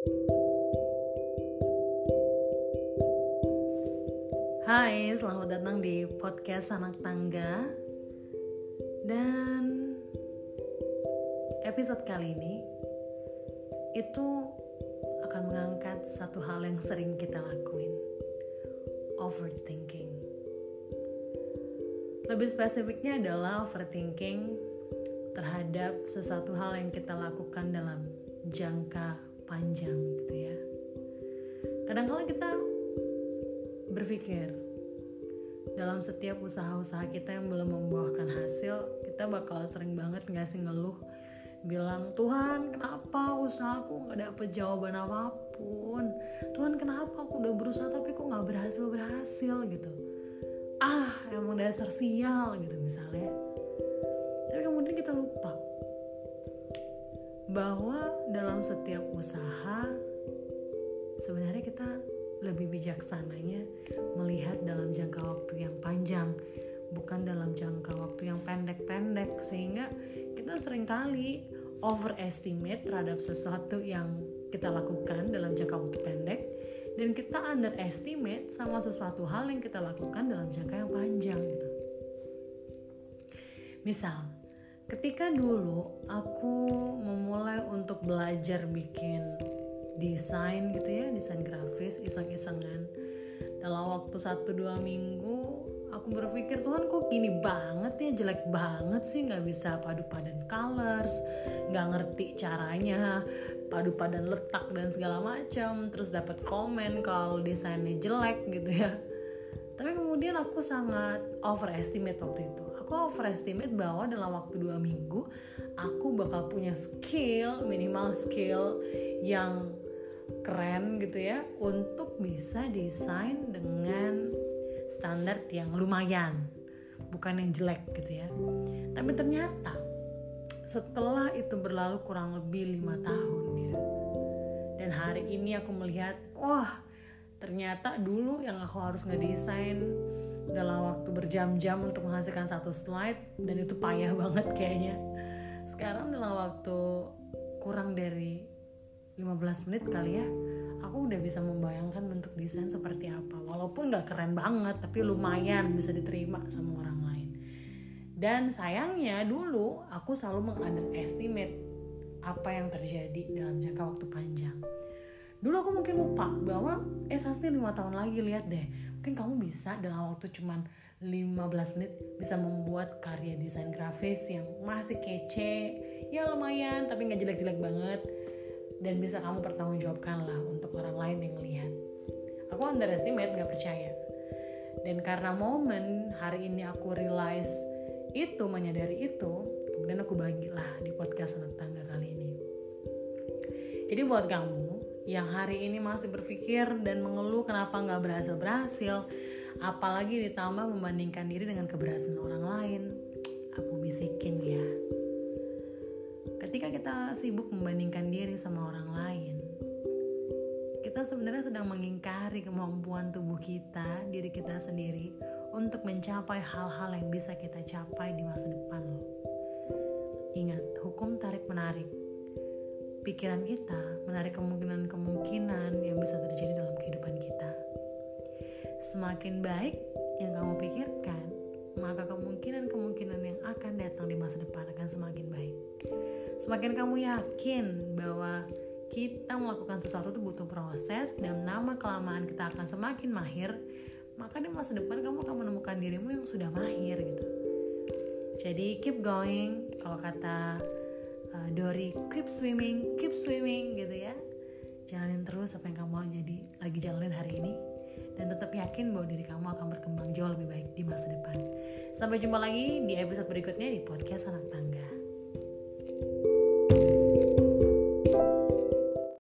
Hai, selamat datang di podcast Anak Tangga. Dan episode kali ini Itu akan mengangkat satu hal yang sering kita lakuin. Overthinking. Lebih spesifiknya adalah overthinking terhadap sesuatu hal yang kita lakukan dalam jangka panjang gitu ya. Kadang-kala kita berpikir dalam setiap usaha-usaha kita yang belum membuahkan hasil, kita bakal sering banget ngasih ngeluh bilang Tuhan kenapa usahaku nggak dapet jawaban apa pun? Tuhan kenapa aku udah berusaha tapi kok nggak berhasil berhasil gitu. Ah emang dasar sial gitu misalnya. Tapi kemudian kita lupa bahwa dalam setiap usaha sebenarnya kita lebih bijaksananya melihat dalam jangka waktu yang panjang bukan dalam jangka waktu yang pendek-pendek sehingga kita sering kali overestimate terhadap sesuatu yang kita lakukan dalam jangka waktu pendek dan kita underestimate sama sesuatu hal yang kita lakukan dalam jangka yang panjang gitu. Misal, ketika dulu aku memulai untuk belajar bikin desain gitu ya desain grafis iseng-isengan dalam waktu 1-2 minggu aku berpikir Tuhan kok gini banget ya? Jelek banget sih nggak bisa padu padan colors nggak ngerti caranya padu padan letak dan segala macam terus dapat komen kalau desainnya jelek gitu ya. Tapi kemudian aku sangat overestimate waktu itu aku overestimate bahwa dalam waktu dua minggu aku bakal punya skill minimal skill yang keren gitu ya untuk bisa desain dengan standar yang lumayan bukan yang jelek gitu ya. Tapi ternyata setelah itu berlalu kurang lebih lima tahun ya. Dan hari ini aku melihat wah ternyata dulu yang aku harus ngedesain dalam waktu berjam-jam untuk menghasilkan satu slide dan itu payah banget kayaknya. Sekarang dalam waktu kurang dari 15 menit kali ya aku udah bisa membayangkan bentuk desain seperti apa. Walaupun gak keren banget tapi lumayan bisa diterima sama orang lain. Dan sayangnya dulu aku selalu mengunderestimate apa yang terjadi dalam jangka waktu panjang dulu aku mungkin lupa bahwa eh Sasti 5 tahun lagi lihat deh. Mungkin kamu bisa dalam waktu cuman 15 menit bisa membuat karya desain grafis yang masih kece ya lumayan tapi nggak jelek-jelek banget. Dan bisa kamu pertanggungjawabkan lah untuk orang lain yang lihat. Aku underestimate gak percaya. Dan karena momen hari ini aku realize itu menyadari itu kemudian aku bagilah di podcast anak tangga kali ini. Jadi buat kamu yang hari ini masih berpikir dan mengeluh kenapa nggak berhasil berhasil apalagi ditambah membandingkan diri dengan keberhasilan orang lain aku bisikin ya ketika kita sibuk membandingkan diri sama orang lain, kita sebenarnya sedang mengingkari kemampuan tubuh kita, diri kita sendiri untuk mencapai hal-hal yang bisa kita capai di masa depan loh. Pikiran kita menarik kemungkinan-kemungkinan yang bisa terjadi dalam kehidupan kita. Semakin baik yang kamu pikirkan, maka kemungkinan-kemungkinan yang akan datang di masa depan akan semakin baik. Semakin kamu yakin bahwa kita melakukan sesuatu itu butuh proses dan nama kelamaan kita akan semakin mahir, maka di masa depan kamu akan menemukan dirimu yang sudah mahir gitu. Jadi keep going, kalau kata uh, Dori keep swimming, keep swimming gitu ya. Jalanin terus apa yang kamu jadi lagi jalanin hari ini dan tetap yakin bahwa diri kamu akan berkembang jauh lebih baik di masa depan. Sampai jumpa lagi di episode berikutnya di podcast anak tangga.